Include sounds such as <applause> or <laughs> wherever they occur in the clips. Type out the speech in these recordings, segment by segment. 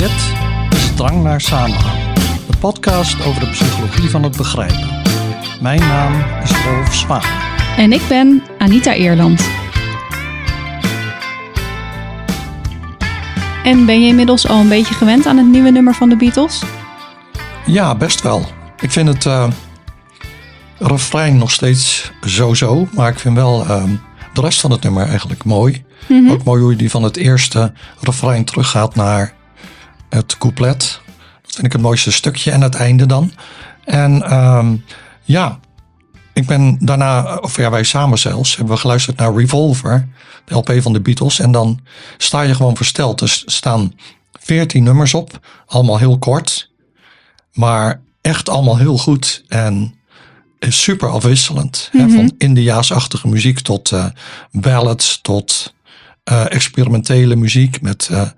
Dit is Drang naar Samenhang, de podcast over de psychologie van het begrijpen. Mijn naam is Rolf Zwaan. En ik ben Anita Eerland. En ben je inmiddels al een beetje gewend aan het nieuwe nummer van de Beatles? Ja, best wel. Ik vind het uh, refrein nog steeds zo-zo, maar ik vind wel uh, de rest van het nummer eigenlijk mooi. Mm -hmm. Ook mooi hoe je die van het eerste refrein teruggaat naar het couplet. Dat vind ik het mooiste stukje en het einde dan. En um, ja, ik ben daarna, of ja, wij samen zelfs, hebben we geluisterd naar Revolver, de LP van de Beatles. En dan sta je gewoon versteld. Er staan veertien nummers op, allemaal heel kort, maar echt allemaal heel goed en super afwisselend. Mm -hmm. hè, van Indiaasachtige muziek tot uh, ballads, tot uh, experimentele muziek met uh,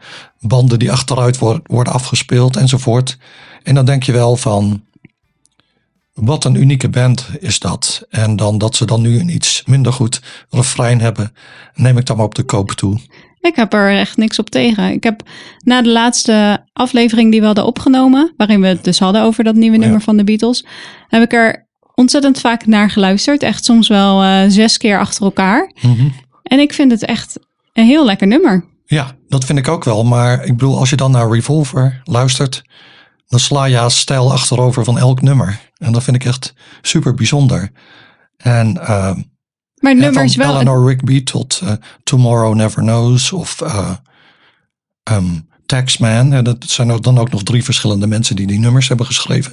banden die achteruit worden, worden afgespeeld enzovoort. En dan denk je wel van, wat een unieke band is dat. En dan dat ze dan nu een iets minder goed refrein hebben, neem ik dan maar op de koop toe. Ik heb er echt niks op tegen. Ik heb na de laatste aflevering die we hadden opgenomen, waarin we het dus hadden over dat nieuwe nummer ja. van de Beatles, heb ik er ontzettend vaak naar geluisterd. Echt soms wel uh, zes keer achter elkaar. Mm -hmm. En ik vind het echt een heel lekker nummer. Ja, dat vind ik ook wel. Maar ik bedoel, als je dan naar Revolver luistert, dan sla je stijl achterover van elk nummer. En dat vind ik echt super bijzonder. En uh, maar nummers van wel. Eleanor Rigby tot uh, Tomorrow Never Knows of uh, um, Taxman. Ja, dat zijn dan ook nog drie verschillende mensen die die nummers hebben geschreven.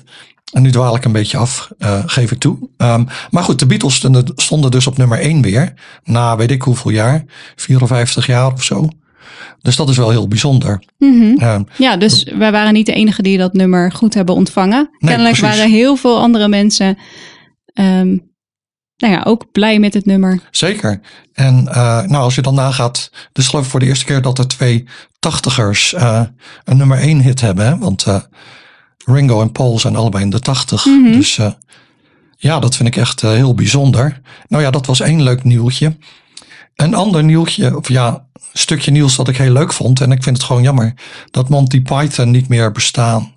En nu dwaal ik een beetje af, uh, geef ik toe. Um, maar goed, de Beatles stonden, stonden dus op nummer 1 weer. Na weet ik hoeveel jaar, 54 jaar of zo. Dus dat is wel heel bijzonder. Mm -hmm. uh, ja, dus wij waren niet de enige die dat nummer goed hebben ontvangen. Nee, Kennelijk precies. waren heel veel andere mensen um, nou ja, ook blij met het nummer. Zeker. En uh, nou, als je dan nagaat, dus geloof ik voor de eerste keer dat er twee tachtigers uh, een nummer 1 hit hebben. Hè? Want uh, Ringo en Paul zijn allebei in de tachtig. Mm -hmm. Dus ja, dat vind ik echt heel bijzonder. Nou ja, dat was één leuk nieuwtje. Een ander nieuwtje, of ja, stukje nieuws dat ik heel leuk vond. En ik vind het gewoon jammer dat Monty Python niet meer bestaan.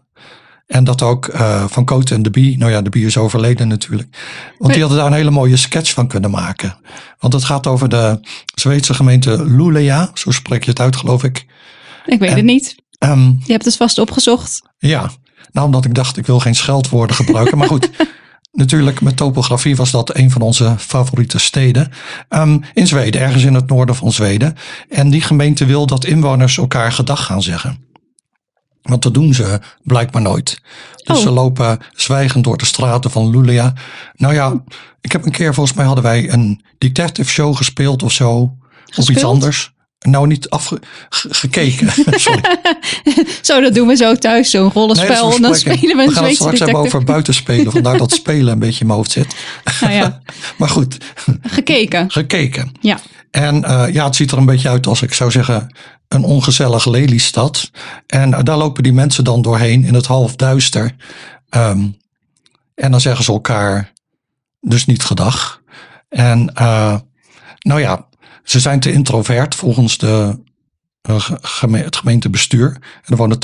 En dat ook uh, van Cote en de Bee. Nou ja, de Bee is overleden natuurlijk. Want die hadden daar een hele mooie sketch van kunnen maken. Want het gaat over de Zweedse gemeente Luleå. Zo spreek je het uit, geloof ik. Ik weet en, het niet. Um, je hebt het vast opgezocht. Ja, nou omdat ik dacht ik wil geen scheldwoorden gebruiken. maar goed, <laughs> natuurlijk met topografie was dat een van onze favoriete steden. Um, in Zweden, ergens in het noorden van Zweden. En die gemeente wil dat inwoners elkaar gedag gaan zeggen. Want dat doen ze blijkbaar nooit. Dus oh. ze lopen zwijgend door de straten van Luleå. Nou ja, ik heb een keer, volgens mij hadden wij een detective show gespeeld of zo. Gespeeld? Of iets anders. Nou, niet afgekeken. <laughs> Zo, dat doen we zo thuis, zo'n rollenspel. Nee, en dan spelen we een We gaan het straks hebben over buitenspelen. Vandaar dat <laughs> spelen een beetje in mijn hoofd zit. Nou ja. <laughs> maar goed. Gekeken. Gekeken. Ja. En uh, ja, het ziet er een beetje uit als ik zou zeggen een ongezellig Lelystad. En daar lopen die mensen dan doorheen in het halfduister. Um, en dan zeggen ze elkaar dus niet gedag. En uh, nou ja, ze zijn te introvert volgens de, geme het gemeentebestuur. En er wonen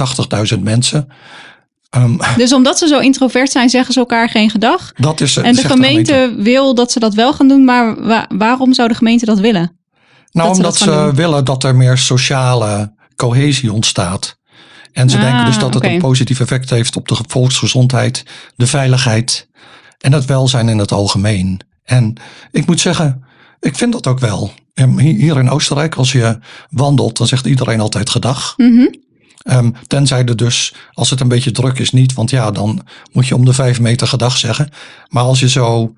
80.000 mensen. Um, <laughs> dus omdat ze zo introvert zijn, zeggen ze elkaar geen gedag. Dat is, en de gemeente, de gemeente, wil dat ze dat wel gaan doen, maar wa waarom zou de gemeente dat willen? Nou, omdat ze, ze willen dat er meer sociale cohesie ontstaat. En ze ah, denken dus dat het okay. een positief effect heeft op de volksgezondheid, de veiligheid en het welzijn in het algemeen. En ik moet zeggen, ik vind dat ook wel. Hier in Oostenrijk, als je wandelt, dan zegt iedereen altijd gedag. Mm -hmm. um, tenzij er dus, als het een beetje druk is, niet. Want ja, dan moet je om de vijf meter gedag zeggen. Maar als je zo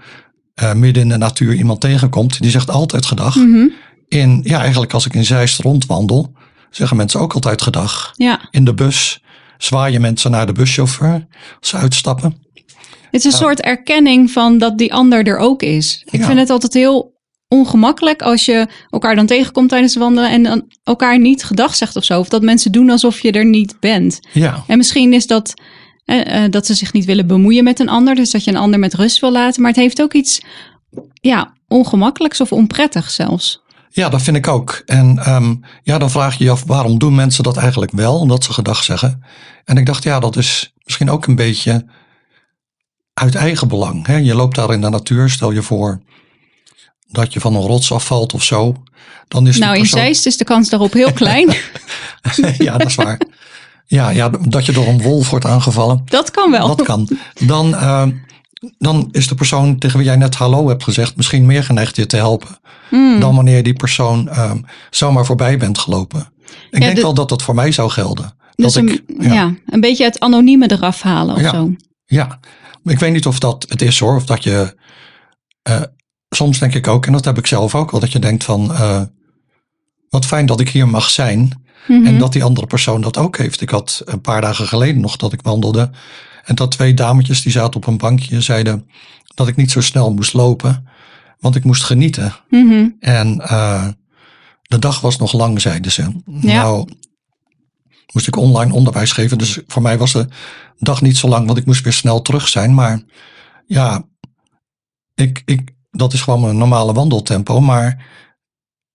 uh, midden in de natuur iemand tegenkomt, die zegt altijd gedag. Mm -hmm. In, ja, eigenlijk als ik in Zeist rondwandel, zeggen mensen ook altijd gedag. Ja. In de bus zwaaien mensen naar de buschauffeur als ze uitstappen. Het is een uh, soort erkenning van dat die ander er ook is. Ik ja. vind het altijd heel ongemakkelijk als je elkaar dan tegenkomt tijdens het wandelen en dan elkaar niet gedag zegt of zo. Of dat mensen doen alsof je er niet bent. Ja. En misschien is dat uh, dat ze zich niet willen bemoeien met een ander, dus dat je een ander met rust wil laten. Maar het heeft ook iets ja, ongemakkelijks of onprettig zelfs. Ja, dat vind ik ook. En ehm, ja, dan vraag je je af waarom doen mensen dat eigenlijk wel, omdat ze gedag zeggen. En ik dacht, ja, dat is misschien ook een beetje uit eigen belang. Hè? Je loopt daar in de natuur, stel je voor dat je van een rots afvalt of zo. Dan is nou, persoon... in Zeist is de kans daarop heel klein. <laughs> ja, dat is waar. Ja, ja, dat je door een wolf wordt aangevallen. Dat kan wel. Dat kan. Dan, uh, dan is de persoon tegen wie jij net hallo hebt gezegd misschien meer geneigd je te helpen. Hmm. Dan wanneer die persoon uh, zomaar voorbij bent gelopen. Ik Ja, denk de- wel dat dat voor mij zou gelden. Dus dat een, ik, ja. een beetje het anonieme eraf halen of Ja. zo. Ja, ik weet niet of dat het is hoor. Of dat je. eh, soms denk ik ook, en dat heb ik zelf ook wel, dat je denkt van. eh, wat fijn dat ik hier mag zijn. Mhm. En dat die andere persoon dat ook heeft. Ik had een paar dagen geleden nog dat ik wandelde. En dat twee dametjes die zaten op een bankje zeiden dat ik niet zo snel moest lopen. Want ik moest genieten. Mhm. En eh, de dag was nog lang, zeiden ze. Ja. Nou, moest ik online onderwijs geven. Dus voor mij was de dag niet zo lang, want ik moest weer snel terug zijn. Maar ja, ik, ik, dat is gewoon mijn normale wandeltempo. Maar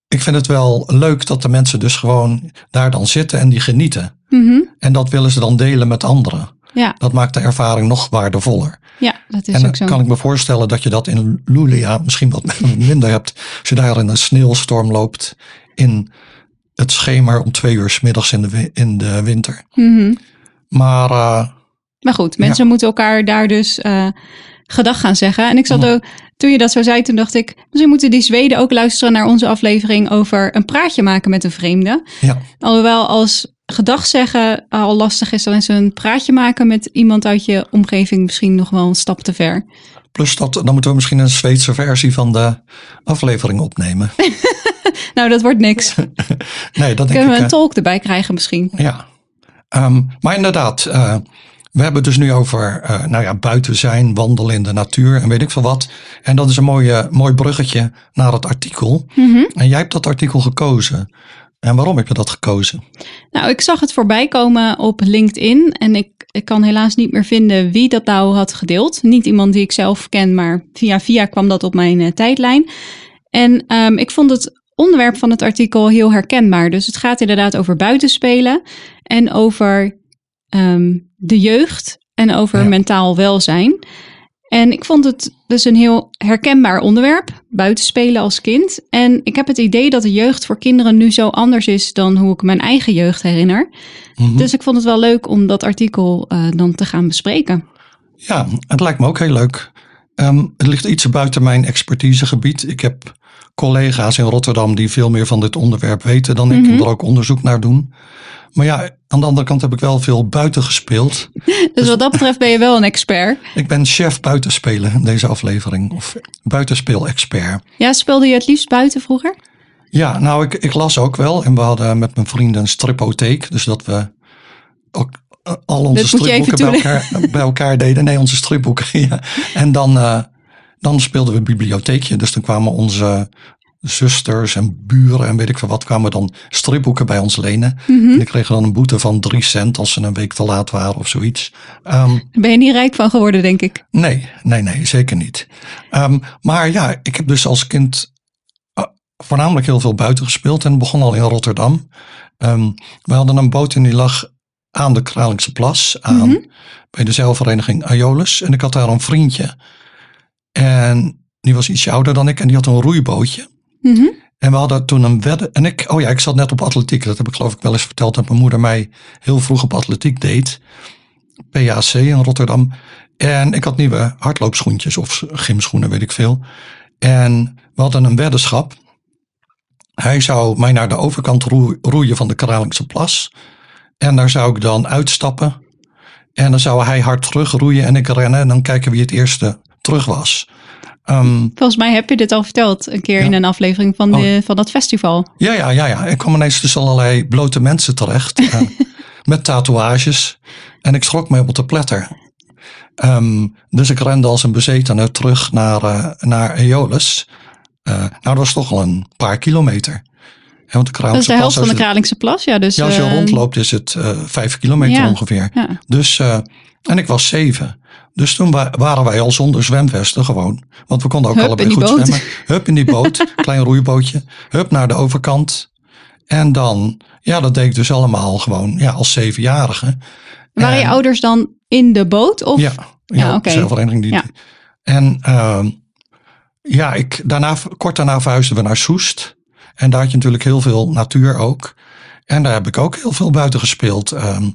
ik vind het wel leuk dat de mensen dus gewoon daar dan zitten en die genieten. Mhm. En dat willen ze dan delen met anderen. Ja, Dat maakt de ervaring nog waardevoller. ja, dat is En dan ook zo. kan ik me voorstellen dat je dat in Luleå misschien wat <laughs> minder hebt. Als je daar in een sneeuwstorm loopt in het schemer om twee uur 's middags in de, in de winter. Mhm. Maar eh, Maar goed, mensen moeten elkaar daar dus eh gedag gaan zeggen. En ik zat Mhm. ook, toen je dat zo zei, toen dacht ik, misschien moeten die Zweden ook luisteren naar onze aflevering over een praatje maken met een vreemde. ja, Alhoewel als gedag zeggen al lastig is, dan is een praatje maken met iemand uit je omgeving misschien nog wel een stap te ver. plus dat, dan moeten we misschien een Zweedse versie van de aflevering opnemen. <laughs> Nou, dat wordt niks. <laughs> Nee, dat denk Kunnen we ik. een eh, tolk erbij krijgen misschien? Ja, Ehm, maar inderdaad, eh, we hebben het dus nu over eh, nou ja, buiten zijn, wandelen in de natuur en weet ik veel wat. En dat is een mooie, mooi bruggetje naar het artikel. Mhm. En jij hebt dat artikel gekozen. En waarom heb je dat gekozen? Nou, ik zag het voorbij komen op LinkedIn en ik, ik kan helaas niet meer vinden wie dat nou had gedeeld. Niet iemand die ik zelf ken, maar via via kwam dat op mijn eh, tijdlijn. En ehm, ik vond het onderwerp van het artikel heel herkenbaar. Dus het gaat inderdaad over buitenspelen en over ehm, de jeugd en over Ja. mentaal welzijn. En ik vond het dus een heel herkenbaar onderwerp, buitenspelen als kind. En ik heb het idee dat de jeugd voor kinderen nu zo anders is dan hoe ik mijn eigen jeugd herinner. Mhm. Dus ik vond het wel leuk om dat artikel eh, dan te gaan bespreken. Ja, het lijkt me ook heel leuk. Ehm, het ligt iets buiten mijn expertisegebied. Ik heb collega's in Rotterdam die veel meer van dit onderwerp weten dan ik Mhm. en er ook onderzoek naar doen. Maar ja, aan de andere kant heb ik wel veel buiten gespeeld. <laughs> Dus wat dat betreft ben je wel een expert. Ik ben chef buitenspelen in deze aflevering, of buitenspeel-expert. Ja, speelde je het liefst buiten vroeger? Ja, nou, ik, ik las ook wel. En we hadden met mijn vrienden een stripotheek. Dus dat we ook eh, al onze stripboeken bij elkaar, bij elkaar deden. Nee, onze stripboeken. <laughs> Ja. En dan, eh, dan speelden we bibliotheekje. Dus dan kwamen onze zusters en buren en weet ik veel wat, kwamen dan stripboeken bij ons lenen. Mhm. En die kregen dan een boete van drie cent als ze een week te laat waren of zoiets. Ehm, ben je niet rijk van geworden, denk ik. Nee, nee, nee, zeker niet. Ehm, maar ja, ik heb dus als kind eh, voornamelijk heel veel buiten gespeeld en begon al in Rotterdam. Ehm, we hadden een boot en die lag aan de Kralingse Plas, aan, Mhm. bij de zeilvereniging Aeolus. En ik had daar een vriendje. En die was ietsje ouder dan ik en die had een roeibootje. Mhm. En we hadden toen een wedden. En ik, oh ja, ik zat net op atletiek. Dat heb ik geloof ik wel eens verteld dat mijn moeder mij heel vroeg op atletiek deed. PAC in Rotterdam. En ik had nieuwe hardloopschoentjes of gymschoenen, weet ik veel. En we hadden een weddenschap. Hij zou mij naar de overkant roe- roeien van de Kralingse Plas. En daar zou ik dan uitstappen. En dan zou hij hard terugroeien en ik rennen. En dan kijken wie het eerste terug was. Ehm, Volgens mij heb je dit al verteld een keer Ja. in een aflevering van, de, van dat festival. Ja, ja, ja, ja. Ik kwam ineens tussen allerlei blote mensen terecht. eh, <laughs> met tatoeages. En ik schrok me op de pletter. Ehm, dus ik rende als een bezetene terug naar, eh naar Aeolus. Eh, nou, dat was toch al een paar kilometer. Hè, want de Dat is de helft Plas, van de Kralingse Plas. Ja, dus, Ja, als je rondloopt is het vijf kilometer ja. ongeveer. Ja. Dus, en ik was zeven. Dus toen wa- waren wij al zonder zwemvesten gewoon. Want we konden ook Hup, allebei goed boot. zwemmen. Hup in die boot, <laughs> klein roeibootje. Hup naar de overkant. En dan, ja, dat deed ik dus allemaal gewoon ja, als zevenjarige. Waren je ouders dan in de boot? Of? Ja, ja, oké. zeilvereniging. Die, Ja. En ehm, ja, ik, daarna, kort daarna verhuisden we naar Soest. En daar had je natuurlijk heel veel natuur ook. En daar heb ik ook heel veel buiten gespeeld. Ehm,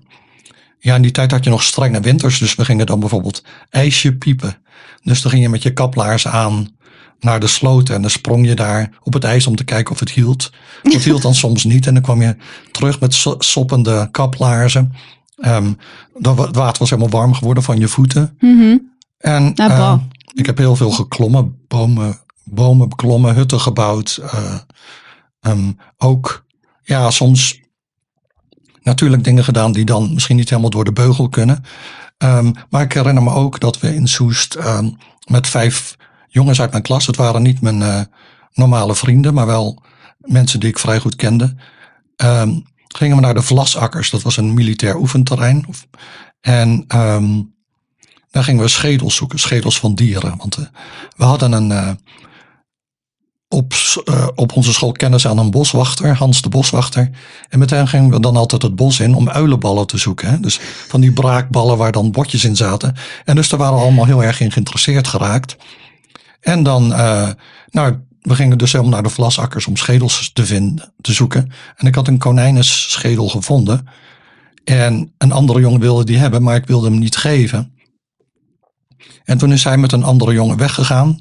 ja, in die tijd had je nog strenge winters. Dus we gingen dan bijvoorbeeld ijsje piepen. Dus dan ging je met je kaplaars aan naar de sloot. En dan sprong je daar op het ijs om te kijken of het hield. <laughs> Dat hield dan soms niet. En dan kwam je terug met so- soppende kaplaarzen. Ehm, dat het water was helemaal warm geworden van je voeten. Mhm. En Nou, eh, bah. ik heb heel veel geklommen, bomen, bomen beklommen, hutten gebouwd. eh, ehm, ook, ja, soms natuurlijk dingen gedaan die dan misschien niet helemaal door de beugel kunnen. Ehm, maar ik herinner me ook dat we in Soest ehm, met vijf jongens uit mijn klas, het waren niet mijn eh, normale vrienden, maar wel mensen die ik vrij goed kende, ehm, gingen we naar de Vlasakkers. Dat was een militair oefenterrein. En daar gingen we schedels zoeken, schedels van dieren. Want eh, we hadden een, eh, op, eh, op onze school kennis aan een boswachter, Hans de Boswachter. En met hem gingen we dan altijd het bos in om uilenballen te zoeken. Hè? Dus van die braakballen waar dan botjes in zaten. En dus daar waren we allemaal heel erg in geïnteresseerd geraakt. En dan, eh, nou, we gingen dus helemaal naar de vlasakkers om schedels te vinden, te zoeken. En ik had een konijnenschedel gevonden. En een andere jongen wilde die hebben, maar ik wilde hem niet geven. En toen is hij met een andere jongen weggegaan.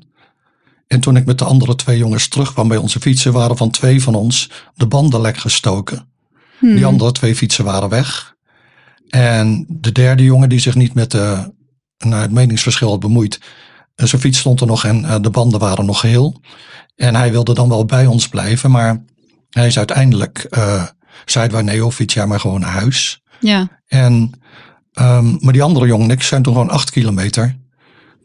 En toen ik met de andere twee jongens terugkwam bij onze fietsen, waren van twee van ons de banden lek gestoken. Hmm. Die andere twee fietsen waren weg. En de derde jongen die zich niet met de, nou, het meningsverschil had bemoeid. eh, Zijn fiets stond er nog en eh, de banden waren nog geheel. En hij wilde dan wel bij ons blijven, maar hij is uiteindelijk, eh zeiden wij nee, of fiets jij maar gewoon naar huis. Ja. En, ehm, maar die andere jongen en ik zijn toen gewoon acht kilometer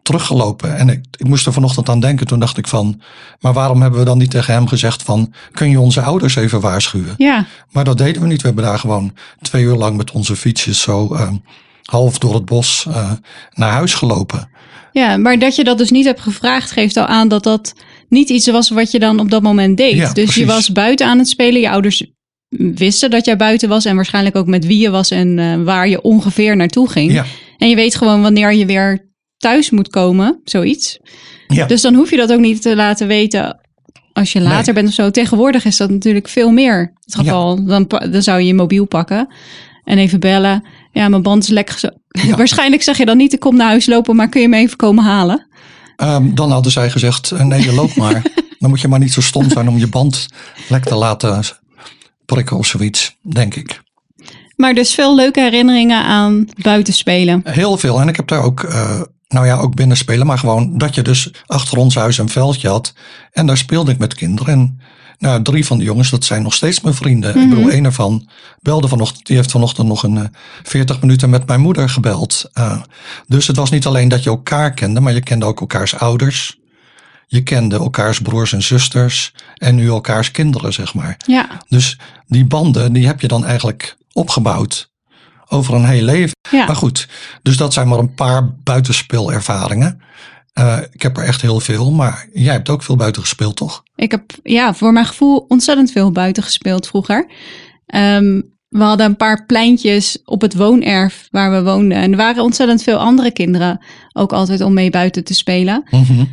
teruggelopen. En ik, ik moest er vanochtend aan denken. Toen dacht ik van, maar waarom hebben we dan niet tegen hem gezegd van, kun je onze ouders even waarschuwen? Ja. Maar dat deden we niet. We hebben daar gewoon twee uur lang met onze fietsjes zo ehm, half door het bos eh, naar huis gelopen. ja, maar dat je dat dus niet hebt gevraagd, geeft al aan dat dat niet iets was wat je dan op dat moment deed. Ja, dus je was buiten aan het spelen. Je ouders wisten dat jij buiten was en waarschijnlijk ook met wie je was en eh, waar je ongeveer naartoe ging. Ja, En je weet gewoon wanneer je weer thuis moet komen, zoiets. ja. Dus dan hoef je dat ook niet te laten weten als je later Nee. bent of zo. Tegenwoordig is dat natuurlijk veel meer het geval. Dan, dan zou je je mobiel pakken en even bellen. Ja, mijn band is lekker. Zo. Ja. <laughs> Waarschijnlijk zeg je dan niet, ik kom naar huis lopen, maar kun je me even komen halen? Ehm, dan hadden zij gezegd, eh, nee, je loopt maar. <laughs> dan moet je maar niet zo stom zijn om je band lek te laten prikken of zoiets, denk ik. Maar dus veel leuke herinneringen aan buitenspelen. Heel veel. En ik heb daar ook, eh, nou ja, ook binnen spelen. Maar gewoon dat je dus achter ons huis een veldje had. En daar speelde ik met kinderen. En nou, drie van de jongens, dat zijn nog steeds mijn vrienden. Ik bedoel, een ervan belde vanochtend. Die heeft vanochtend nog een eh, 40 minuten met mijn moeder gebeld. Eh, dus het was niet alleen dat je elkaar kende. Maar je kende ook elkaars ouders. Je kende elkaars broers en zusters. En nu elkaars kinderen, zeg maar. Ja, Dus die banden, die heb je dan eigenlijk opgebouwd over een heel leven. ja. Maar goed, dus dat zijn maar een paar buitenspeelervaringen. Eh, ik heb er echt heel veel, maar jij hebt ook veel buiten gespeeld, toch? Ik heb ja, voor mijn gevoel ontzettend veel buiten gespeeld vroeger. Ehm, we hadden een paar pleintjes op het woonerf waar we woonden. En er waren ontzettend veel andere kinderen ook altijd om mee buiten te spelen. Mhm.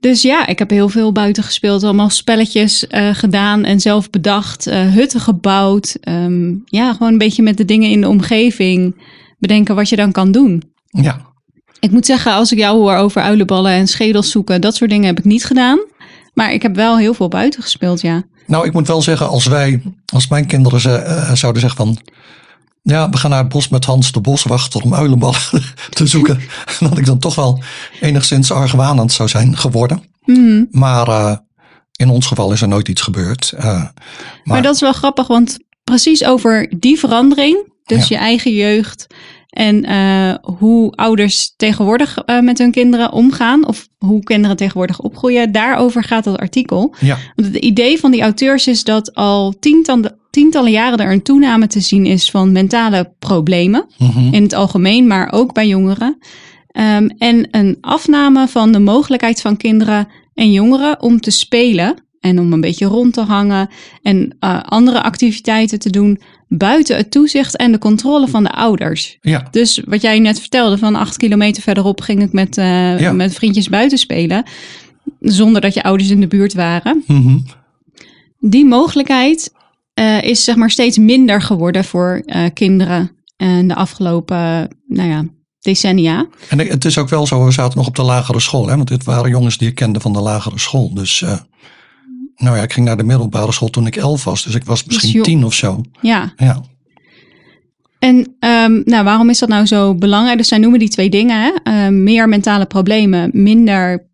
Dus ja, ik heb heel veel buiten gespeeld. Allemaal spelletjes eh, gedaan en zelf bedacht. eh, hutten gebouwd. Ehm, ja, gewoon een beetje met de dingen in de omgeving bedenken wat je dan kan doen. Ja, Ik moet zeggen, als ik jou hoor over uilenballen en schedels zoeken, dat soort dingen heb ik niet gedaan. Maar ik heb wel heel veel buiten gespeeld, ja. nou ik moet wel zeggen, als wij, als mijn kinderen ze, eh, zouden zeggen van... Ja, we gaan naar het bos met Hans de Boswachter om uilenballen <laughs> te zoeken. <laughs> dat ik dan toch wel enigszins argwanend zou zijn geworden. Mhm. Maar eh, in ons geval is er nooit iets gebeurd. Eh, Maar, Maar- dat is wel grappig, want precies over die verandering, dus Ja. je eigen jeugd en eh, hoe ouders tegenwoordig met hun kinderen omgaan, of hoe kinderen tegenwoordig opgroeien, daarover gaat dat artikel. ja, Want het idee van die auteurs is dat al tientallen, tientallen jaren er een toename te zien is van mentale problemen. mhm. in het algemeen, maar ook bij jongeren. Ehm, en een afname van de mogelijkheid van kinderen en jongeren om te spelen en om een beetje rond te hangen en uh, andere activiteiten te doen buiten het toezicht en de controle van de ouders. Ja. Dus wat jij net vertelde, van acht kilometer verderop ging ik met, uh, Ja. met vriendjes buiten spelen, zonder dat je ouders in de buurt waren. Mhm. Die mogelijkheid uh, is zeg maar steeds minder geworden voor uh, kinderen in de afgelopen, nou ja, decennia. En het is ook wel zo, we zaten nog op de lagere school, hè? want dit waren jongens die ik kende van de lagere school. Dus uh, nou ja, ik ging naar de middelbare school toen ik elf was, dus ik was misschien Dus tien of zo. Ja. Ja. En um, nou, waarom is dat nou zo belangrijk? Dus zij noemen die twee dingen: hè? Uh, meer mentale problemen, minder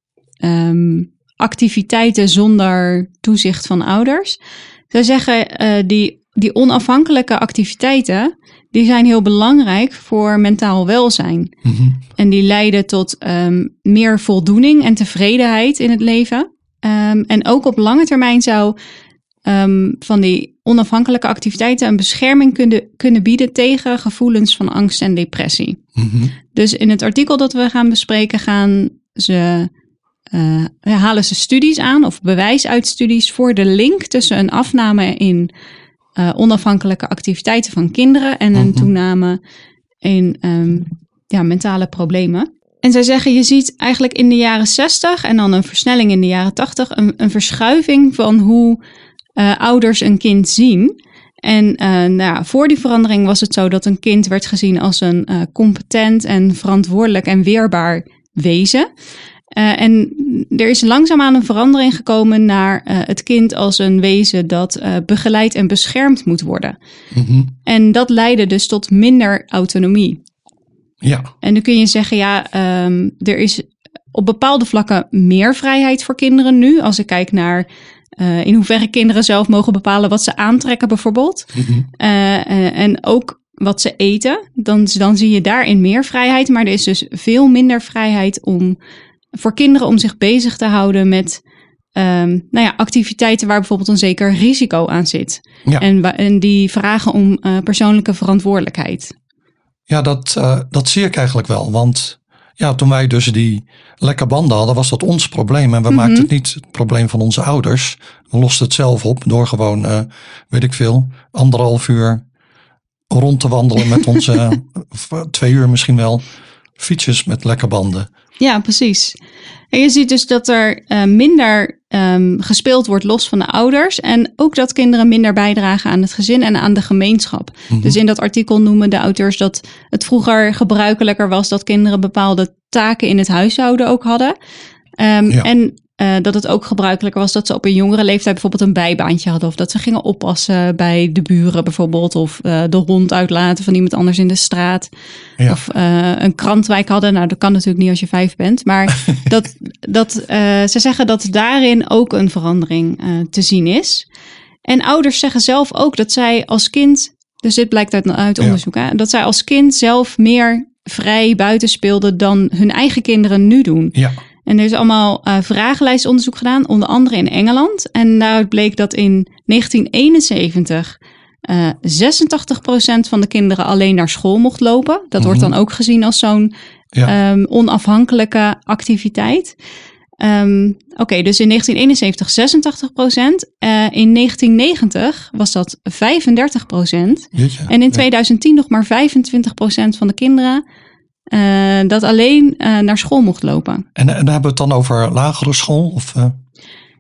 um, activiteiten zonder toezicht van ouders. Zij zeggen uh, die, die onafhankelijke activiteiten, die zijn heel belangrijk voor mentaal welzijn. Mm -hmm. En die leiden tot um, meer voldoening en tevredenheid in het leven. Um, en ook op lange termijn zou um, van die onafhankelijke activiteiten een bescherming kunnen, kunnen bieden tegen gevoelens van angst en depressie. Mm -hmm. Dus in het artikel dat we gaan bespreken gaan ze uh, halen ze studies aan of bewijs uit studies voor de link tussen een afname in uh, onafhankelijke activiteiten van kinderen en een Mhm. toename in um, ja, mentale problemen. En zij zeggen, je ziet eigenlijk in de jaren 60 en dan een versnelling in de jaren 80, een, een verschuiving van hoe uh, ouders een kind zien. En uh, nou ja, voor die verandering was het zo dat een kind werd gezien als een uh, competent en verantwoordelijk en weerbaar wezen. Uh, en er is langzaamaan een verandering gekomen naar uh, het kind als een wezen dat uh, begeleid en beschermd moet worden. Mm -hmm. En dat leidde dus tot minder autonomie. Ja. En nu kun je zeggen, ja, um, er is op bepaalde vlakken meer vrijheid voor kinderen nu. Als ik kijk naar in hoeverre kinderen zelf mogen bepalen wat ze aantrekken, bijvoorbeeld. Mm -hmm. uh, en ook wat ze eten, dan, dan zie je daarin meer vrijheid. Maar er is dus veel minder vrijheid om voor kinderen om zich bezig te houden met um, nou ja, activiteiten waar bijvoorbeeld een zeker risico aan zit. Ja. En, en die vragen om uh, persoonlijke verantwoordelijkheid. Ja, dat, uh, dat zie ik eigenlijk wel. Want ja, toen wij dus die lekke banden hadden, was dat ons probleem. En we Mm -hmm. maakten het niet het probleem van onze ouders. We losten het zelf op door gewoon, uh, weet ik veel, anderhalf uur rond te wandelen met onze, <laughs> twee uur misschien wel, fietsjes met lekke banden. Ja, precies. En je ziet dus dat er uh, minder um, gespeeld wordt los van de ouders. En ook dat kinderen minder bijdragen aan het gezin en aan de gemeenschap. Mm -hmm. Dus in dat artikel noemen de auteurs dat het vroeger gebruikelijker was dat kinderen bepaalde taken in het huishouden ook hadden. Um, ja. En uh, dat het ook gebruikelijker was dat ze op een jongere leeftijd bijvoorbeeld een bijbaantje hadden. Of dat ze gingen oppassen bij de buren bijvoorbeeld. Of uh, de hond uitlaten van iemand anders in de straat. Ja. Of uh, een krantwijk hadden. Nou, dat kan natuurlijk niet als je vijf bent. Maar <laughs> dat, dat, ze zeggen dat daarin ook een verandering te zien is. En ouders zeggen zelf ook dat zij als kind. Dus dit blijkt uit, uit onderzoek. Ja. Hè, dat zij als kind zelf meer vrij buiten speelden dan hun eigen kinderen nu doen. Ja. En er is allemaal uh, vragenlijstonderzoek gedaan, onder andere in Engeland. En daaruit bleek dat in 1971 uh, 86% van de kinderen alleen naar school mocht lopen. Dat mm -hmm. wordt dan ook gezien als zo'n ja. um, onafhankelijke activiteit. Um, Oké, okay, dus in 1971 86 procent. Uh, in 1990 was dat 35 procent. En in 2010 ja. nog maar 25 procent van de kinderen uh, dat alleen uh, naar school mocht lopen. En, en hebben we het dan over lagere school? Of, uh...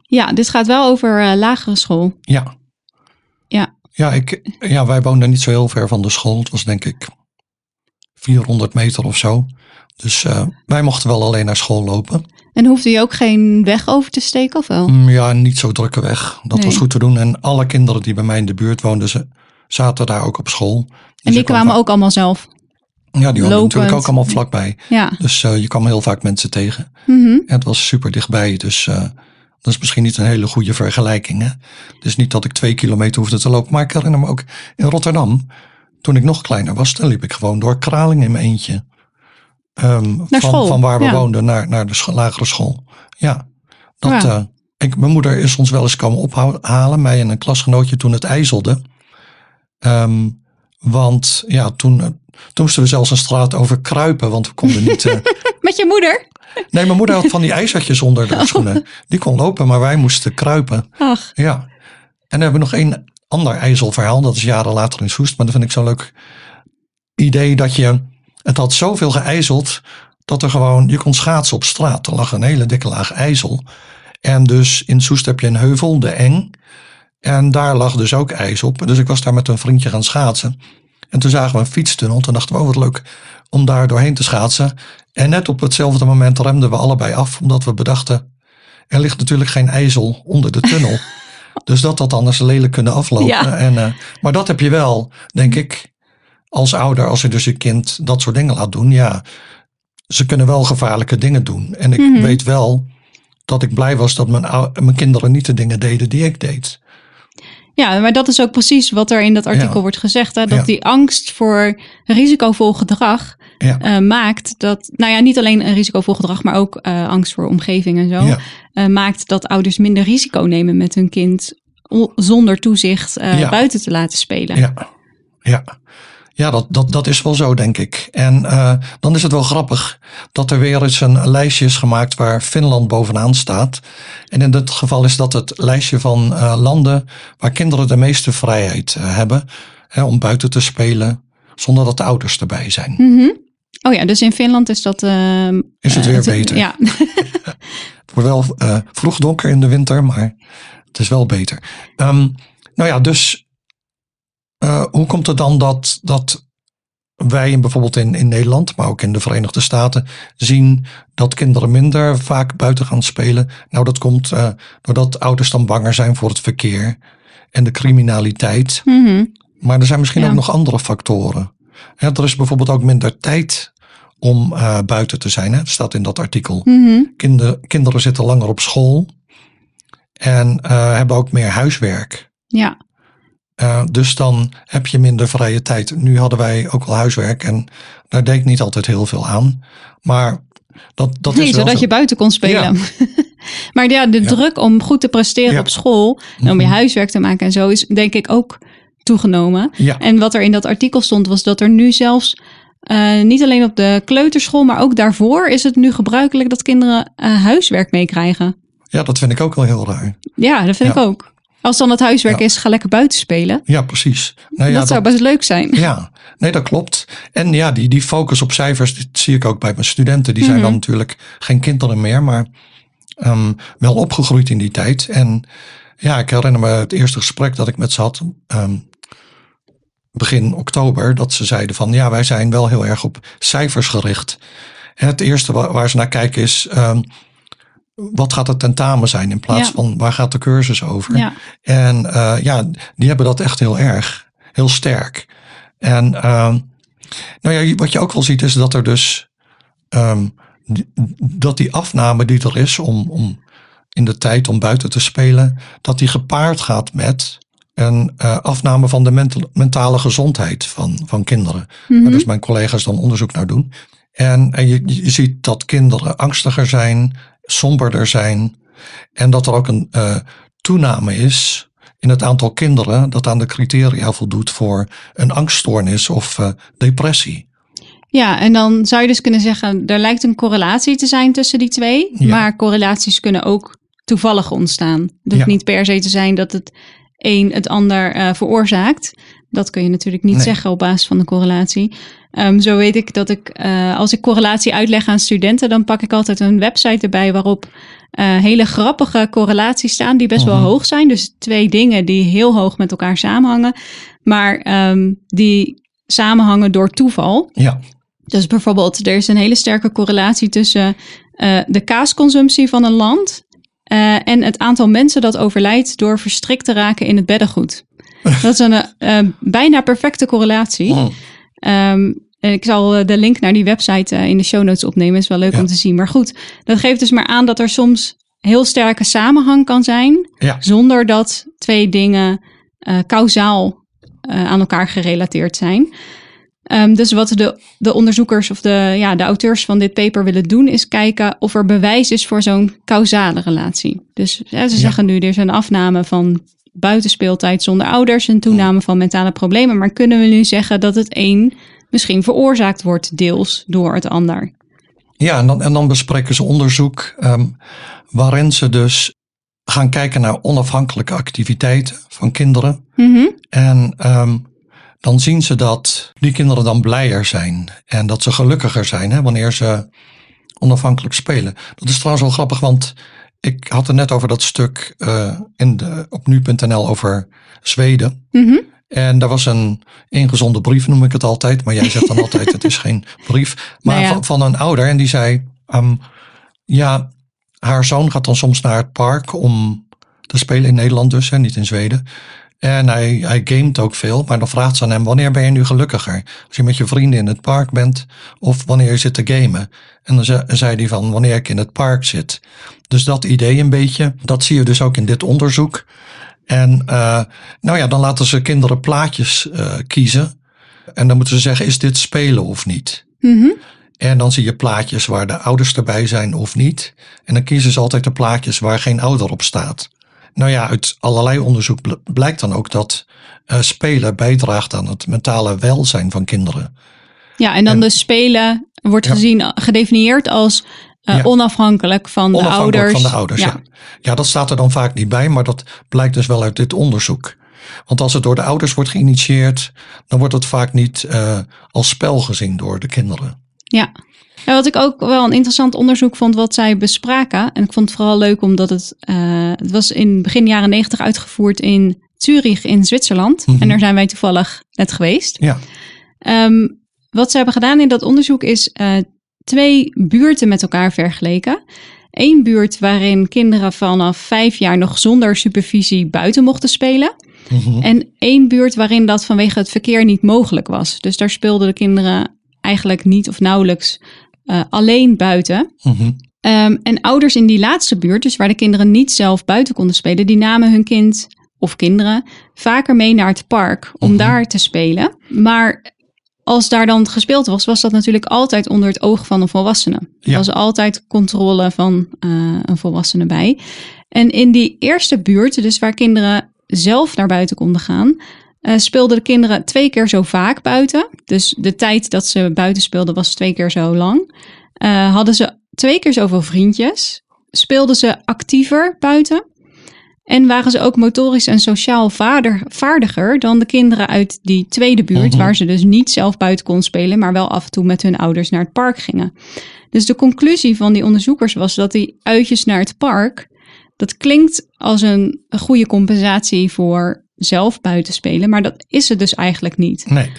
Ja, dit gaat wel over lagere school. Ja. Ja. Ja, ik, ja, wij woonden niet zo heel ver van de school. Het was denk ik 400 meter of zo. Dus wij mochten wel alleen naar school lopen. En hoefde je ook geen weg over te steken of wel? Mm, ja, niet zo drukke weg. Dat nee. was goed te doen. En alle kinderen die bij mij in de buurt woonden, ze zaten daar ook op school. Dus en die kwamen ook allemaal zelf? Ja, die hadden natuurlijk ook allemaal vlakbij. Ja. Dus uh, je kwam heel vaak mensen tegen. Mm -hmm. En het was super dichtbij. Dus uh, dat is misschien niet een hele goede vergelijking. Hè? Dus niet dat ik twee kilometer hoefde te lopen. Maar ik herinner me ook in Rotterdam. Toen ik nog kleiner was, dan liep ik gewoon door Kralingen in mijn eentje. Um, van, school. van waar we ja. woonden naar, naar de scho lagere school. Ja. Dat, ja. Uh, ik, mijn moeder is ons wel eens komen ophalen. Mij en een klasgenootje toen het ijzelde. Um, want ja, toen moesten we zelfs een straat over kruipen, want we konden niet, uh, <laughs> Met je moeder? Nee, mijn moeder had van die <laughs> ijzertjes onder de schoenen. Die kon lopen, maar wij moesten kruipen. Ach, Ja. En dan hebben we nog één ander ijzelverhaal. Dat is jaren later in Soest. Maar dat vind ik zo'n leuk idee dat je... Het had zoveel geijzeld dat er gewoon... Je kon schaatsen op straat. Er lag een hele dikke laag ijzel. En dus in Soest heb je een heuvel, de Eng. En daar lag dus ook ijs op. Dus ik was daar met een vriendje gaan schaatsen. En toen zagen we een fietstunnel. Toen dachten we, oh wat leuk om daar doorheen te schaatsen. En net op hetzelfde moment remden we allebei af. Omdat we bedachten, er ligt natuurlijk geen ijzel onder de tunnel. <laughs> dus dat had anders lelijk kunnen aflopen. Ja. En, eh, maar dat heb je wel, denk ik, als ouder. Als je dus je kind dat soort dingen laat doen. Ja, ze kunnen wel gevaarlijke dingen doen. En ik Mhm. weet wel dat ik blij was dat mijn, mijn kinderen niet de dingen deden die ik deed. Ja, maar dat is ook precies wat er in dat artikel Ja. wordt gezegd. Hè? Dat Ja. die angst voor risicovol gedrag Ja. eh, maakt dat, nou ja, niet alleen een risicovol gedrag, maar ook eh, angst voor omgeving en zo, eh, maakt dat ouders minder risico nemen met hun kind zonder toezicht buiten te laten spelen. Ja, ja. Ja dat, dat, dat is wel zo, denk ik. En eh, dan is het wel grappig dat er weer eens een lijstje is gemaakt waar Finland bovenaan staat. En in dit geval is dat het lijstje van eh, landen waar kinderen de meeste vrijheid eh, hebben hè, om buiten te spelen zonder dat de ouders erbij zijn. Mhm. Oh ja, dus in Finland is dat. ehm, Is het weer beter? Ja, <laughs> Het wordt wel vroeg donker in de winter, maar het is wel beter. Ehm, nou ja, dus eh, hoe komt het dan dat, dat wij in, bijvoorbeeld in, in Nederland, maar ook in de Verenigde Staten, zien dat kinderen minder vaak buiten gaan spelen? Nou, dat komt eh, doordat ouders dan banger zijn voor het verkeer en de criminaliteit. Mhm. Maar er zijn misschien Ja. ook nog andere factoren. Hè, er is bijvoorbeeld ook minder tijd om eh, buiten te zijn. Hè? Dat staat in dat artikel. Mhm. Kinder, kinderen zitten langer op school en hebben ook meer huiswerk. ja. Eh, dus dan heb je minder vrije tijd. Nu hadden wij ook wel huiswerk en daar deed ik niet altijd heel veel aan. Maar dat, dat nee, is zodat zo. je buiten kon spelen. <laughs> maar ja, de Ja. druk om goed te presteren Ja. op school en om je Mhm. huiswerk te maken en zo is denk ik ook toegenomen. Ja, En wat er in dat artikel stond was dat er nu zelfs eh, niet alleen op de kleuterschool, maar ook daarvoor is het nu gebruikelijk dat kinderen eh, huiswerk meekrijgen. ja, dat vind ik ook wel heel raar. Ja, dat vind ik ook. Als dan het huiswerk Ja. is, ga lekker buiten spelen. Ja, precies. Nou ja, dat zou best leuk zijn. Ja, nee, dat klopt. En ja, die, die focus op cijfers, dat zie ik ook bij mijn studenten. Die zijn Mhm. dan natuurlijk geen kinderen meer, maar ehm, wel opgegroeid in die tijd. En ja, ik herinner me het eerste gesprek dat ik met ze had, ehm, begin oktober, dat ze zeiden van ja, wij zijn wel heel erg op cijfers gericht. En het eerste wa- waar ze naar kijken is, ehm, wat gaat het tentamen zijn in plaats Ja. van waar gaat de cursus over? Ja. En eh, ja, die hebben dat echt heel erg, heel sterk. En ehm, nou ja, wat je ook wel ziet is dat er dus ehm, die- dat die afname die er is om, om in de tijd om buiten te spelen, dat die gepaard gaat met een eh, afname van de mental- mentale gezondheid van, van kinderen. Mhm. Waar dus mijn collega's dan onderzoek naar doen. En, en je, je ziet dat kinderen angstiger zijn, somberder zijn. En dat er ook een eh, toename is in het aantal kinderen dat aan de criteria voldoet voor een angststoornis of eh, depressie. Ja, en dan zou je dus kunnen zeggen, er lijkt een correlatie te zijn tussen die twee. Ja. Maar correlaties kunnen ook toevallig ontstaan. Het hoeft Ja. niet per se te zijn dat het een het ander eh, veroorzaakt. Dat kun je natuurlijk niet Nee. zeggen op basis van de correlatie. Ehm, zo weet ik dat ik, eh, als ik correlatie uitleg aan studenten, dan pak ik altijd een website erbij waarop eh, hele grappige correlaties staan die best wel Mhm. hoog zijn. Dus twee dingen die heel hoog met elkaar samenhangen, maar ehm, die samenhangen door toeval. Ja, Dus bijvoorbeeld, er is een hele sterke correlatie tussen eh, de kaasconsumptie van een land en het aantal mensen dat overlijdt door verstrikt te raken in het beddengoed. <laughs> Dat is een bijna perfecte correlatie. Mm. Ehm, ik zal eh, de link naar die website eh, in de show notes opnemen. Is wel leuk Ja. om te zien. Maar goed, dat geeft dus maar aan dat er soms heel sterke samenhang kan zijn. Ja. Zonder dat twee dingen kausaal eh, aan elkaar gerelateerd zijn. Ehm, dus wat de, de onderzoekers of de, ja, de auteurs van dit paper willen doen, is kijken of er bewijs is voor zo'n causale relatie. Dus ja, ze Ja. zeggen nu, er is een afname van buitenspeeltijd zonder ouders, een toename van mentale problemen. Maar kunnen we nu zeggen dat het een misschien veroorzaakt wordt deels door het ander? Ja, en dan, en dan bespreken ze onderzoek ehm, waarin ze dus gaan kijken naar onafhankelijke activiteiten van kinderen. Mhm. En ehm, dan zien ze dat die kinderen dan blijer zijn en dat ze gelukkiger zijn hè, wanneer ze onafhankelijk spelen. Dat is trouwens wel grappig, want ik had het net over dat stuk eh, in de, op nu.nl over Zweden. Mhm. En daar was een ingezonden brief, noem ik het altijd. Maar jij zegt dan altijd, het is geen brief. Maar Nou ja. van, van een ouder. En die zei, ehm, ja, haar zoon gaat dan soms naar het park om te spelen in Nederland dus, en niet in Zweden. En hij, hij gamet ook veel, maar dan vraagt ze aan hem, wanneer ben je nu gelukkiger? Als je met je vrienden in het park bent of wanneer je zit te gamen? En dan ze- zei hij van, wanneer ik in het park zit. Dus dat idee een beetje, dat zie je dus ook in dit onderzoek. En eh, nou ja, dan laten ze kinderen plaatjes eh, kiezen. En dan moeten ze zeggen, is dit spelen of niet? Mhm. En dan zie je plaatjes waar de ouders erbij zijn of niet. En dan kiezen ze altijd de plaatjes waar geen ouder op staat. Nou ja, uit allerlei onderzoek bl- blijkt dan ook dat eh, spelen bijdraagt aan het mentale welzijn van kinderen. Ja, en dan En- dus spelen wordt Ja. gezien, gedefinieerd als eh, Ja. onafhankelijk van de Onafhankelijk ouders. van de ouders, ja. ja. dat staat er dan vaak niet bij, maar dat blijkt dus wel uit dit onderzoek. Want als het door de ouders wordt geïnitieerd, dan wordt het vaak niet eh, als spel gezien door de kinderen. Ja. Ja, wat ik ook wel een interessant onderzoek vond wat zij bespraken. En ik vond het vooral leuk omdat het, eh, het was in begin jaren negentig uitgevoerd in Zurich in Zwitserland. Mhm. En daar zijn wij toevallig net geweest. Ja, Ehm, wat ze hebben gedaan in dat onderzoek is twee buurten met elkaar vergeleken. Eén buurt waarin kinderen vanaf vijf jaar nog zonder supervisie buiten mochten spelen. Mhm. En één buurt waarin dat vanwege het verkeer niet mogelijk was. Dus daar speelden de kinderen eigenlijk niet of nauwelijks eh, alleen buiten. Mhm. Ehm, en ouders in die laatste buurt, dus waar de kinderen niet zelf buiten konden spelen, die namen hun kind of kinderen vaker mee naar het park om Mhm. daar te spelen. Maar als daar dan gespeeld was, was dat natuurlijk altijd onder het oog van een volwassene. Er was altijd controle van eh, een volwassene bij. En in die eerste buurt, dus waar kinderen zelf naar buiten konden gaan, eh, speelden de kinderen twee keer zo vaak buiten. Dus de tijd dat ze buiten speelden was twee keer zo lang. Eh, hadden ze twee keer zoveel vriendjes. Speelden ze actiever buiten. En waren ze ook motorisch en sociaal vaardiger dan de kinderen uit die tweede buurt, Mhm. waar ze dus niet zelf buiten konden spelen, maar wel af en toe met hun ouders naar het park gingen. Dus de conclusie van die onderzoekers was dat die uitjes naar het park, dat klinkt als een, goede compensatie voor zelf buiten spelen, maar dat is het dus eigenlijk niet nee.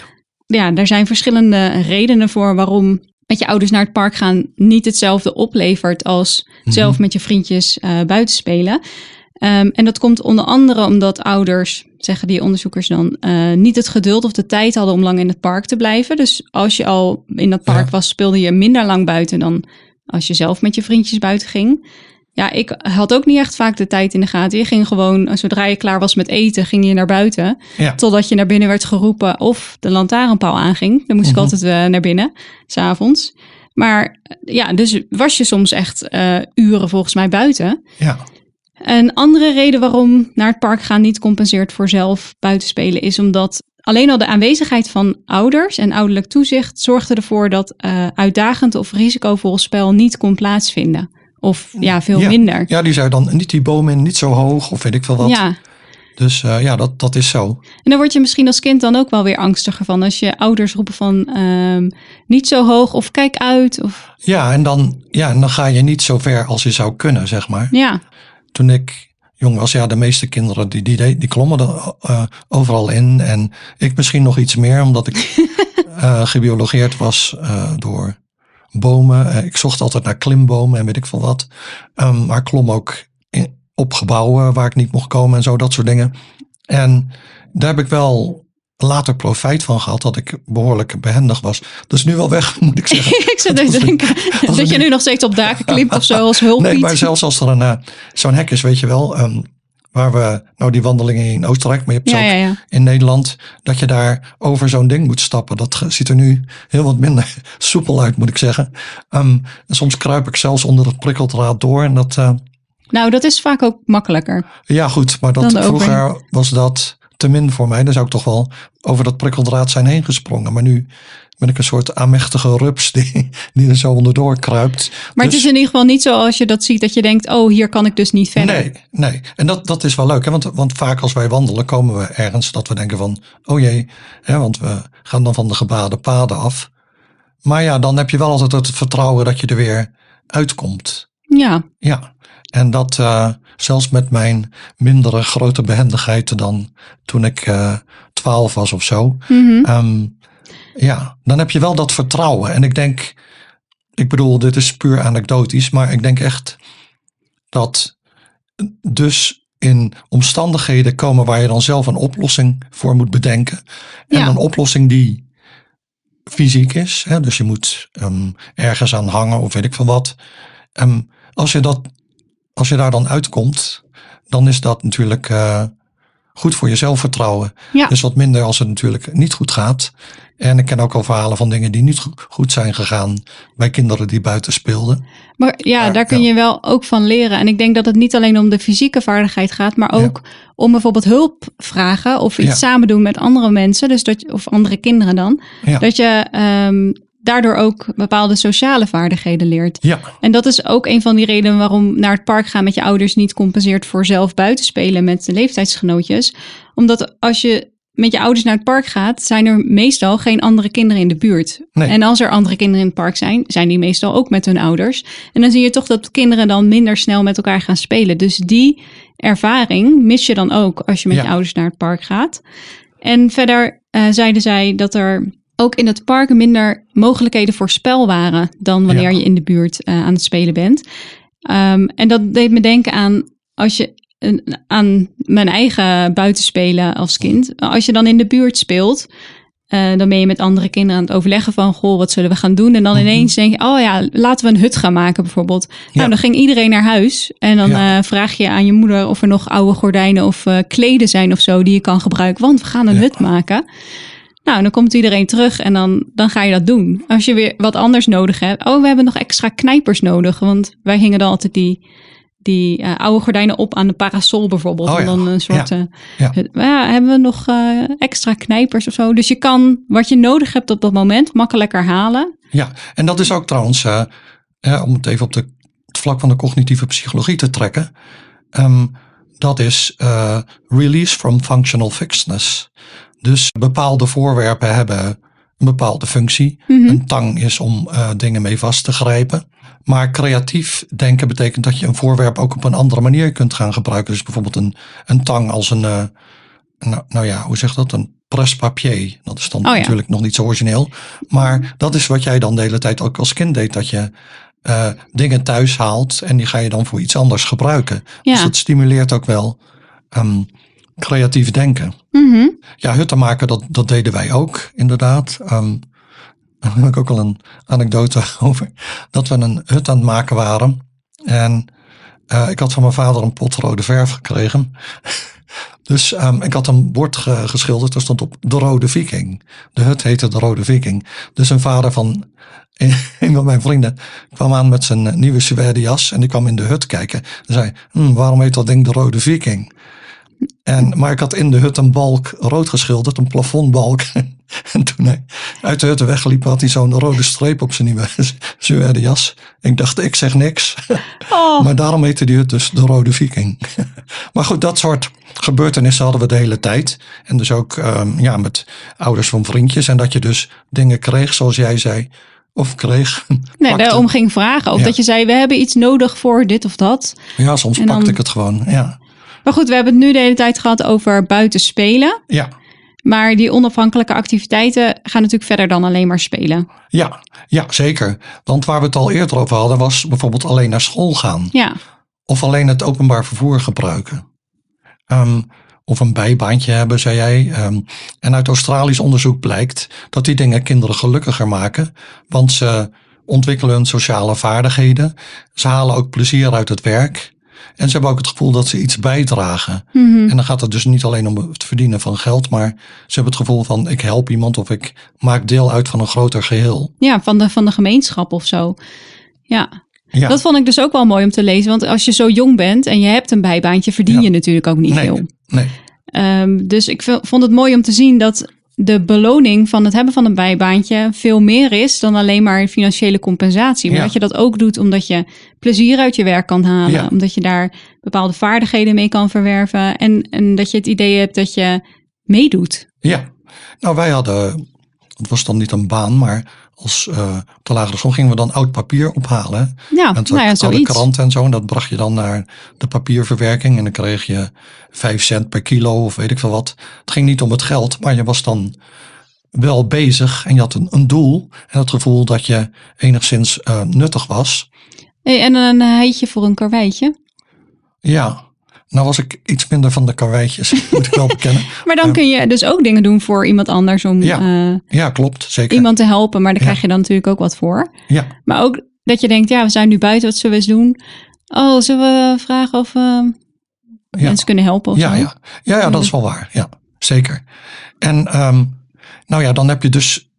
ja, er zijn verschillende redenen voor waarom met je ouders naar het park gaan niet hetzelfde oplevert als zelf met je vriendjes eh, buiten spelen. Ehm, en dat komt onder andere omdat ouders, zeggen die onderzoekers dan, eh, niet het geduld of de tijd hadden om lang in het park te blijven. Dus als je al in dat park Ja. was, speelde je minder lang buiten dan als je zelf met je vriendjes buiten ging. Ja, ik had ook niet echt vaak de tijd in de gaten. Je ging gewoon, zodra je klaar was met eten, ging je naar buiten. Ja. Totdat je naar binnen werd geroepen of de lantaarnpaal aanging. Dan moest Mhm. ik altijd eh, naar binnen, s'avonds. Maar eh, ja, dus was je soms echt eh, uren volgens mij buiten. Ja. Een andere reden waarom naar het park gaan niet compenseert voor zelf buiten spelen... is omdat alleen al de aanwezigheid van ouders en ouderlijk toezicht... zorgde ervoor dat eh, uitdagend of risicovol spel niet kon plaatsvinden. Of ja, veel ja. minder. Ja, die zei dan niet die boom in, niet zo hoog of weet ik veel wat. Ja, Dus eh, ja, dat, dat is zo. En dan word je misschien als kind dan ook wel weer angstiger van als je ouders roepen van ehm, niet zo hoog of kijk uit. Of, Ja en, dan, ja, en dan ga je niet zo ver als je zou kunnen, zeg maar. ja, Toen ik jong was, ja, de meeste kinderen die, die, die, klommen er eh, overal in. En ik misschien nog iets meer, omdat ik <laughs> eh gebiologeerd was eh, door bomen. Ik zocht altijd naar klimbomen en weet ik veel wat. Ehm, maar klom ook in, op gebouwen waar ik niet mocht komen en zo, dat soort dingen. En daar heb ik wel later profijt van gehad, dat ik behoorlijk behendig was. Dus nu wel weg, <laughs> moet ik zeggen. <laughs> ik zit te denken dat je nu- nog steeds op daken klimt of zo <laughs> als hulppiet. Nee, maar zelfs als er een, eh, zo'n hek is, weet je wel, ehm, waar we, nou die wandelingen in Oostenrijk, maar je hebt ze ja, ook ja, ja. in Nederland, dat je daar over zo'n ding moet stappen. Dat ziet er nu heel wat minder soepel uit, moet ik zeggen. Ehm, en soms kruip ik zelfs onder het prikkeldraad door. En dat, eh, Nou, dat is vaak ook makkelijker. ja goed, maar dat vroeger was dat te min voor mij. Dan zou ik toch wel over dat prikkeldraad zijn heen gesprongen. Maar nu ben ik een soort aanmächtige rups die, die er zo onderdoor kruipt. Maar het Dus- is in ieder geval niet zo als je dat ziet dat je denkt, oh, hier kan ik dus niet verder. Nee, nee. En dat, dat is wel leuk. Hè? Want, want vaak als wij wandelen komen we ergens dat we denken van, oh jee, hè, want we gaan dan van de gebaden paden af. Maar ja, dan heb je wel altijd het vertrouwen dat je er weer uitkomt. Ja, Ja, en dat eh, zelfs met mijn mindere grote behendigheid dan toen ik eh, twaalf was of zo. mhm. Ehm, ja, dan heb je wel dat vertrouwen. En ik denk, ik bedoel, dit is puur anekdotisch, maar ik denk echt dat dus in omstandigheden komen waar je dan zelf een oplossing voor moet bedenken. En Ja. een oplossing die fysiek is. Hè? Dus je moet ehm, ergens aan hangen of weet ik veel wat. Ehm, als, je dat, als je daar dan uitkomt, dan is dat natuurlijk eh, goed voor je zelfvertrouwen. Ja. Dus wat minder als het natuurlijk niet goed gaat. En ik ken ook al verhalen van dingen die niet go- goed zijn gegaan bij kinderen die buiten speelden. Maar ja, Maar, daar kun ja. je wel ook van leren. En ik denk dat het niet alleen om de fysieke vaardigheid gaat, maar ook om bijvoorbeeld hulp vragen of iets samen doen met andere mensen, dus dat, of andere kinderen dan. Dat je ehm, daardoor ook bepaalde sociale vaardigheden leert. Ja, En dat is ook een van die redenen waarom naar het park gaan met je ouders niet compenseert voor zelf buiten spelen met de leeftijdsgenootjes. Omdat als je met je ouders naar het park gaat, zijn er meestal geen andere kinderen in de buurt. Nee. En als er andere kinderen in het park zijn, zijn die meestal ook met hun ouders. En dan zie je toch dat kinderen dan minder snel met elkaar gaan spelen. Dus die ervaring mis je dan ook als je met Ja. je ouders naar het park gaat. En verder eh, zeiden zij dat er ook in het park minder mogelijkheden voor spel waren dan wanneer Ja. je in de buurt eh, aan het spelen bent. Ehm, en dat deed me denken aan als je een- aan mijn eigen buitenspelen als kind. Als je dan in de buurt speelt, eh, dan ben je met andere kinderen aan het overleggen van, goh, wat zullen we gaan doen? En dan Mhm. ineens denk je, oh ja, laten we een hut gaan maken bijvoorbeeld. Nou, dan ging iedereen naar huis en dan Ja. eh, vraag je aan je moeder of er nog oude gordijnen of eh, kleden zijn of zo die je kan gebruiken, want we gaan een Ja. hut maken. Nou, dan komt iedereen terug en dan, dan ga je dat doen. Als je weer wat anders nodig hebt. Oh, we hebben nog extra knijpers nodig. Want wij hingen dan altijd die, die eh, oude gordijnen op aan de parasol bijvoorbeeld. Oh en ja, dan een soort... ja, eh, ja. hebben we nog eh, extra knijpers of zo? Dus je kan wat je nodig hebt op dat moment makkelijker halen. ja. En dat is ook trouwens, om het even op de, het vlak van de cognitieve psychologie te trekken. ehm, dat is release from functional fixedness. Dus bepaalde voorwerpen hebben een bepaalde functie. Mhm. Een tang is om eh, dingen mee vast te grijpen. Maar creatief denken betekent dat je een voorwerp ook op een andere manier kunt gaan gebruiken. Dus bijvoorbeeld een, een tang als een, eh, nou, nou ja, hoe zeg dat? Een presse-papier. Dat is dan Oh ja. natuurlijk nog niet zo origineel. Maar dat is wat jij dan de hele tijd ook als kind deed. Dat je eh, dingen thuis haalt en die ga je dan voor iets anders gebruiken. Ja. Dus dat stimuleert ook wel ehm, creatief denken. Mhm. Ja, hutten maken, dat, dat deden wij ook, inderdaad. Ehm, daar heb ik ook al een anekdote <laughs> over. Dat we een hut aan het maken waren. En eh, ik had van mijn vader een pot rode verf gekregen. <laughs> Dus ehm, ik had een bord ge- geschilderd. Er stond op de Rode Viking. De hut heette de Rode Viking. Dus een vader van een, <laughs> een van mijn vrienden kwam aan met zijn nieuwe suède jas. En die kwam in de hut kijken. En zei, hm, waarom heet dat ding de Rode Viking? En, maar ik had in de hut een balk rood geschilderd, een plafondbalk. <laughs> en toen hij uit de hut wegliep, had hij zo'n rode streep op zijn nieuwe <laughs> suède jas. Ik dacht, ik zeg niks. <laughs> Oh, Maar daarom heette die hut dus de Rode Viking. maar goed, dat soort gebeurtenissen hadden we de hele tijd. En dus ook ehm, ja, met ouders van vriendjes. En dat je dus dingen kreeg, zoals jij zei. Of kreeg. nee, pakte. daarom ging vragen. Of Ja. dat je zei, we hebben iets nodig voor dit of dat. Ja, soms En dan- pakte ik het gewoon. Ja, Maar goed, we hebben het nu de hele tijd gehad over buiten spelen. ja. Maar die onafhankelijke activiteiten gaan natuurlijk verder dan alleen maar spelen. Ja, ja, zeker. Want waar we het al eerder over hadden, was bijvoorbeeld alleen naar school gaan. Ja, Of alleen het openbaar vervoer gebruiken. Ehm, of een bijbaantje hebben, zei jij. Ehm, en uit Australisch onderzoek blijkt dat die dingen kinderen gelukkiger maken. Want ze ontwikkelen hun sociale vaardigheden. Ze halen ook plezier uit het werk. En ze hebben ook het gevoel dat ze iets bijdragen. Mhm. En dan gaat het dus niet alleen om het verdienen van geld, maar ze hebben het gevoel van ik help iemand of ik maak deel uit van een groter geheel. ja van, de, van de gemeenschap of zo. Ja. Ja. dat vond ik dus ook wel mooi om te lezen. Want als je zo jong bent en je hebt een bijbaantje, verdien Ja. je natuurlijk ook niet nee, veel. nee. Ehm, dus ik vond het mooi om te zien dat de beloning van het hebben van een bijbaantje veel meer is dan alleen maar financiële compensatie. Maar Ja. dat je dat ook doet omdat je plezier uit je werk kan halen. Ja. Omdat je daar bepaalde vaardigheden mee kan verwerven. En, en dat je het idee hebt dat je meedoet. Ja, nou wij hadden, het was dan niet een baan, maar als eh, op de lagere school gingen we dan oud papier ophalen. Ja, En nou ja, oude zoiets. kranten en zo. En dat bracht je dan naar de papierverwerking. En dan kreeg je vijf cent per kilo of weet ik veel wat. Het ging niet om het geld, maar je was dan wel bezig. En je had een, een doel. En het gevoel dat je enigszins eh, nuttig was. Hey, en een heitje voor een karweitje. Ja, nou was ik iets minder van de karweitjes, <laughs> moet ik wel bekennen. Maar dan kun je dus ook dingen doen voor iemand anders om Ja. eh, Ja, klopt, zeker. iemand te helpen. Maar daar Ja. krijg je dan natuurlijk ook wat voor. Ja, Maar ook dat je denkt, ja, we zijn nu buiten, wat zullen we eens doen? Oh, zullen we vragen of ja. mensen kunnen helpen of Ja, zo? ja. ja, ja, dat is wel waar. Ja, zeker. En ehm, nou ja, dan heb je dus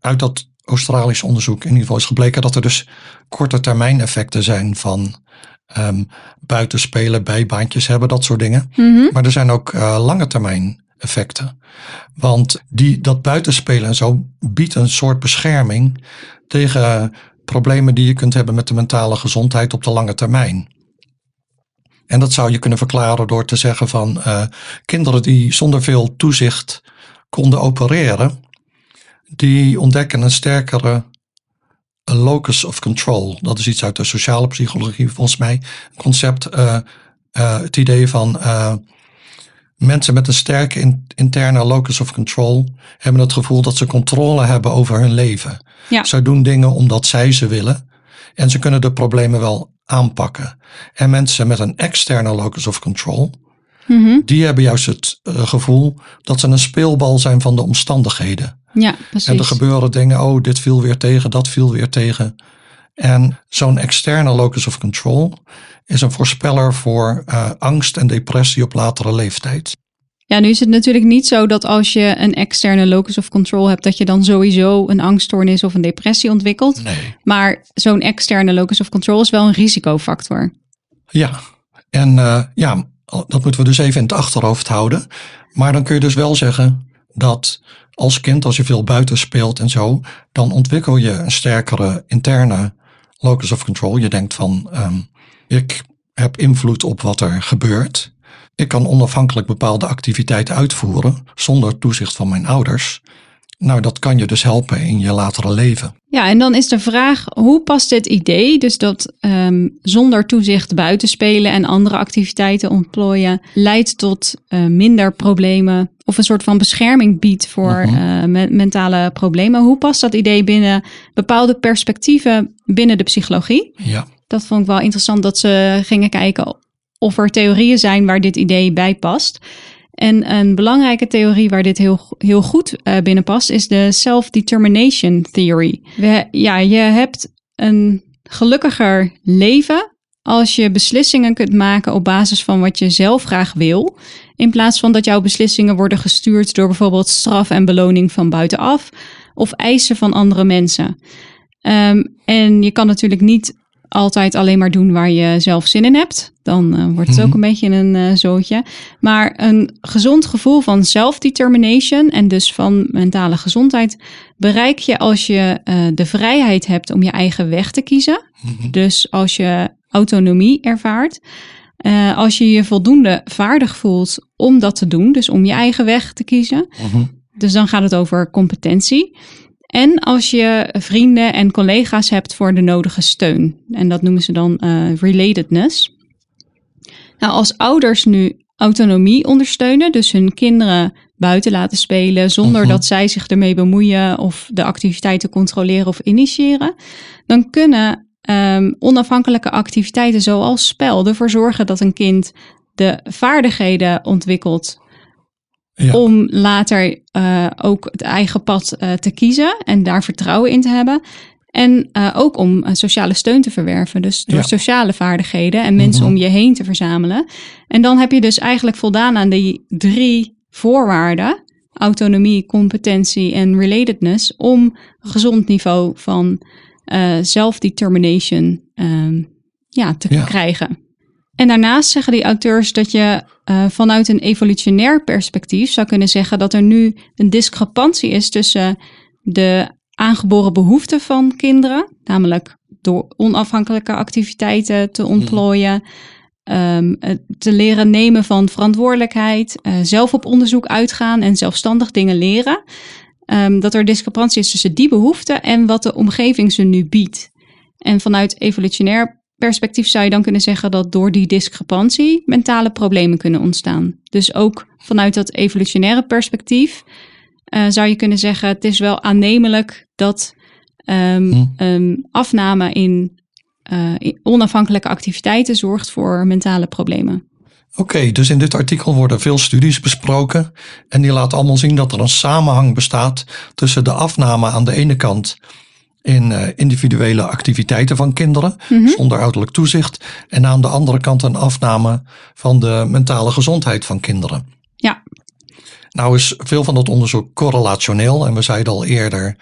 uit dat Australische onderzoek in ieder geval is gebleken dat er dus korte termijn effecten zijn van ehm buitenspelen, bijbaantjes hebben, dat soort dingen. Mhm. Maar er zijn ook eh, lange termijn effecten. Want die, dat buitenspelen en zo biedt een soort bescherming tegen problemen die je kunt hebben met de mentale gezondheid op de lange termijn. En dat zou je kunnen verklaren door te zeggen van eh, kinderen die zonder veel toezicht konden opereren, die ontdekken een sterkere locus of control. Dat is iets uit de sociale psychologie volgens mij. Een concept, eh, eh, het idee van eh, mensen met een sterke in- interne locus of control hebben het gevoel dat ze controle hebben over hun leven. Ja. Ze doen dingen omdat zij ze willen en ze kunnen de problemen wel aanpakken. En mensen met een externe locus of control, Mhm. die hebben juist het gevoel dat ze een speelbal zijn van de omstandigheden. Ja, precies. En er gebeuren dingen, oh, dit viel weer tegen, dat viel weer tegen. En zo'n externe locus of control is een voorspeller voor eh, angst en depressie op latere leeftijd. Ja, nu is het natuurlijk niet zo dat als je een externe locus of control hebt, dat je dan sowieso een angststoornis of een depressie ontwikkelt. Nee. Maar zo'n externe locus of control is wel een risicofactor. Ja, en eh, ja, dat moeten we dus even in het achterhoofd houden. Maar dan kun je dus wel zeggen dat als kind, als je veel buiten speelt en zo, dan ontwikkel je een sterkere interne locus of control. Je denkt van, ehm, ik heb invloed op wat er gebeurt. Ik kan onafhankelijk bepaalde activiteiten uitvoeren zonder toezicht van mijn ouders. Nou, dat kan je dus helpen in je latere leven. Ja, en dan is de vraag, hoe past dit idee, dus dat ehm, zonder toezicht buiten spelen en andere activiteiten ontplooien, leidt tot eh, minder problemen of een soort van bescherming biedt voor Mhm. eh, me- mentale problemen. Hoe past dat idee binnen bepaalde perspectieven binnen de psychologie? Ja, Dat vond ik wel interessant dat ze gingen kijken of er theorieën zijn waar dit idee bij past. En een belangrijke theorie waar dit heel, heel goed eh, binnen past is de self-determination theory. We, ja, je hebt een gelukkiger leven als je beslissingen kunt maken op basis van wat je zelf graag wil. In plaats van dat jouw beslissingen worden gestuurd door bijvoorbeeld straf en beloning van buitenaf of eisen van andere mensen. Ehm, en je kan natuurlijk niet altijd alleen maar doen waar je zelf zin in hebt. Dan eh, wordt het ook Mhm. een beetje een eh, zootje. Maar een gezond gevoel van self-determination en dus van mentale gezondheid bereik je als je eh, de vrijheid hebt om je eigen weg te kiezen. Mhm. Dus als je autonomie ervaart. Eh, als je je voldoende vaardig voelt om dat te doen, dus om je eigen weg te kiezen. Mhm. Dus dan gaat het over competentie. En als je vrienden en collega's hebt voor de nodige steun. En dat noemen ze dan eh, relatedness. Nou, als ouders nu autonomie ondersteunen, dus hun kinderen buiten laten spelen zonder Mhm. dat zij zich ermee bemoeien of de activiteiten controleren of initiëren, dan kunnen ehm, onafhankelijke activiteiten zoals spel ervoor zorgen dat een kind de vaardigheden ontwikkelt Ja. om later eh, ook het eigen pad eh, te kiezen en daar vertrouwen in te hebben. En eh, ook om sociale steun te verwerven. Dus door Ja. sociale vaardigheden en mensen Mhm. om je heen te verzamelen. En dan heb je dus eigenlijk voldaan aan die drie voorwaarden: autonomie, competentie en relatedness. Om een gezond niveau van eh self-determination ehm, ja, te Ja. krijgen. En daarnaast zeggen die auteurs dat je uh, vanuit een evolutionair perspectief zou kunnen zeggen dat er nu een discrepantie is tussen de aangeboren behoeften van kinderen, namelijk door onafhankelijke activiteiten te ontplooien, um, te leren nemen van verantwoordelijkheid, uh, zelf op onderzoek uitgaan en zelfstandig dingen leren. Um, dat er discrepantie is tussen die behoeften en wat de omgeving ze nu biedt. En vanuit evolutionair perspectief zou je dan kunnen zeggen dat door die discrepantie mentale problemen kunnen ontstaan. Dus ook vanuit dat evolutionaire perspectief uh, zou je kunnen zeggen: het is wel aannemelijk dat um, um, afname in, uh, in, onafhankelijke activiteiten zorgt voor mentale problemen. Oké, dus in dit artikel worden veel studies besproken en die laten allemaal zien dat er een samenhang bestaat tussen de afname aan de ene kant in uh, individuele activiteiten van kinderen mm -hmm. zonder ouderlijk toezicht en aan de andere kant een afname van de mentale gezondheid van kinderen. Ja. Nou is veel van dat onderzoek correlationeel en we zeiden al eerder,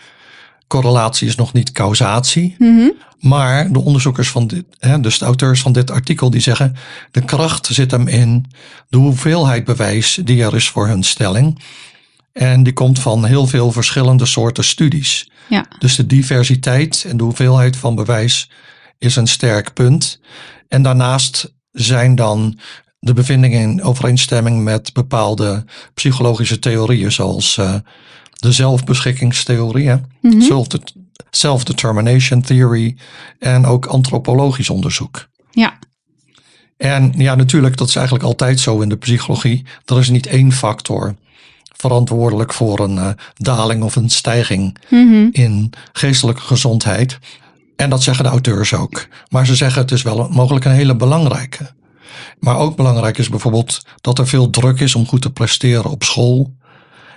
correlatie is nog niet causatie. Mm -hmm. Maar de onderzoekers van dit, hè, dus de auteurs van dit artikel, die zeggen de kracht zit hem in de hoeveelheid bewijs die er is voor hun stelling. En die komt van heel veel verschillende soorten studies. Ja. Dus de diversiteit en de hoeveelheid van bewijs is een sterk punt. En daarnaast zijn dan de bevindingen in overeenstemming met bepaalde psychologische theorieën, zoals uh, de zelfbeschikkingstheorie, mm -hmm. self-determination theory en ook antropologisch onderzoek. Ja. En ja, natuurlijk, dat is eigenlijk altijd zo in de psychologie. Er is niet één factor verantwoordelijk voor een uh, daling of een stijging mm -hmm. in geestelijke gezondheid. En dat zeggen de auteurs ook. Maar ze zeggen het is wel mogelijk een hele belangrijke. Maar ook belangrijk is bijvoorbeeld dat er veel druk is om goed te presteren op school.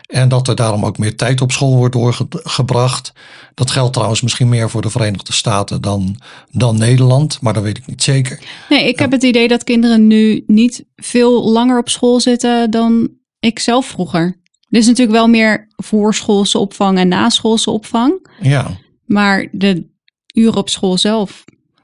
En dat er daarom ook meer tijd op school wordt doorgebracht. Dat geldt trouwens misschien meer voor de Verenigde Staten dan, dan Nederland, maar dat weet ik niet zeker. Nee, ik ja. heb het idee dat kinderen nu niet veel langer op school zitten dan ik zelf vroeger. Er is natuurlijk wel meer voorschoolse opvang en naschoolse opvang. Ja. Maar de uren op school zelf.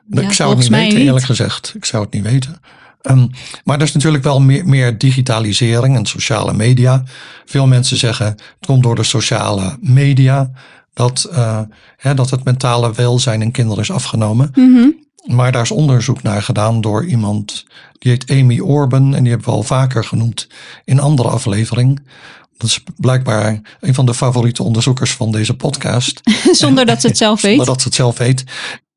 Ik ja, zou het niet weten, niet. eerlijk gezegd. Ik zou het niet weten. Um, maar er is natuurlijk wel meer, meer, digitalisering en sociale media. Veel mensen zeggen het komt door de sociale media dat, uh, hè, dat het mentale welzijn in kinderen is afgenomen. Mm -hmm. Maar daar is onderzoek naar gedaan door iemand die heet Amy Orban en die hebben we al vaker genoemd in andere aflevering. Dat is blijkbaar een van de favoriete onderzoekers van deze podcast. <laughs> Zonder dat ze het zelf <laughs> weet. Zonder dat ze het zelf weet.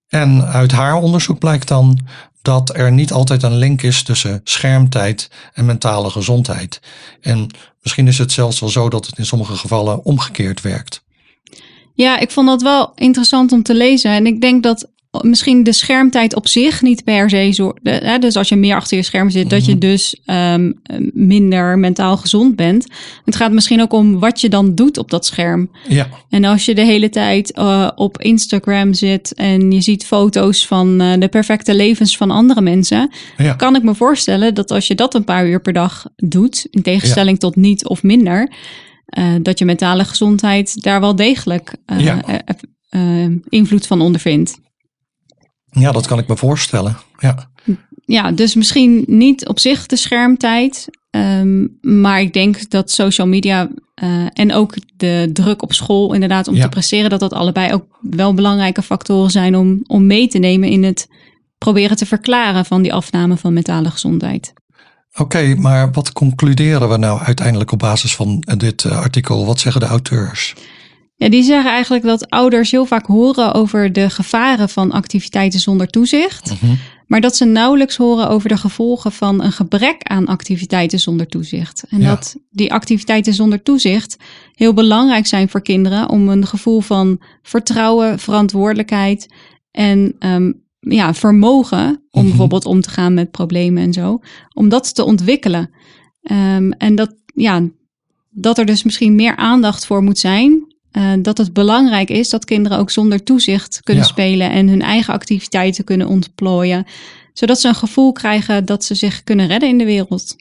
En uit haar onderzoek blijkt dan dat er niet altijd een link is tussen schermtijd en mentale gezondheid. En misschien is het zelfs wel zo dat het in sommige gevallen omgekeerd werkt. Ja, ik vond dat wel interessant om te lezen. En ik denk dat misschien de schermtijd op zich niet per se zo. Hè, dus als je meer achter je scherm zit, mm -hmm. dat je dus um, minder mentaal gezond bent. Het gaat misschien ook om wat je dan doet op dat scherm. Ja. En als je de hele tijd uh, op Instagram zit en je ziet foto's van uh, de perfecte levens van andere mensen, ja. kan ik me voorstellen dat als je dat een paar uur per dag doet, in tegenstelling ja. tot niet of minder, uh, dat je mentale gezondheid daar wel degelijk ja. invloed van ondervindt. Ja, dat kan ik me voorstellen. Ja, ja dus misschien niet op zich de schermtijd. Um, maar ik denk dat social media uh, en ook de druk op school, inderdaad, om ja. te presteren, dat dat allebei ook wel belangrijke factoren zijn om, om mee te nemen in het proberen te verklaren van die afname van mentale gezondheid. Oké, okay, maar wat concluderen we nou uiteindelijk op basis van dit uh, artikel? Wat zeggen de auteurs? Ja, die zeggen eigenlijk dat ouders heel vaak horen over de gevaren van activiteiten zonder toezicht. Mm -hmm. Maar dat ze nauwelijks horen over de gevolgen van een gebrek aan activiteiten zonder toezicht. En Ja. dat die activiteiten zonder toezicht heel belangrijk zijn voor kinderen om een gevoel van vertrouwen, verantwoordelijkheid en ehm, ja, vermogen om Mhm. bijvoorbeeld om te gaan met problemen en zo, om dat te ontwikkelen. Ehm, en dat, ja, dat er dus misschien meer aandacht voor moet zijn. Eh, dat het belangrijk is dat kinderen ook zonder toezicht kunnen Ja. spelen en hun eigen activiteiten kunnen ontplooien. Zodat ze een gevoel krijgen dat ze zich kunnen redden in de wereld.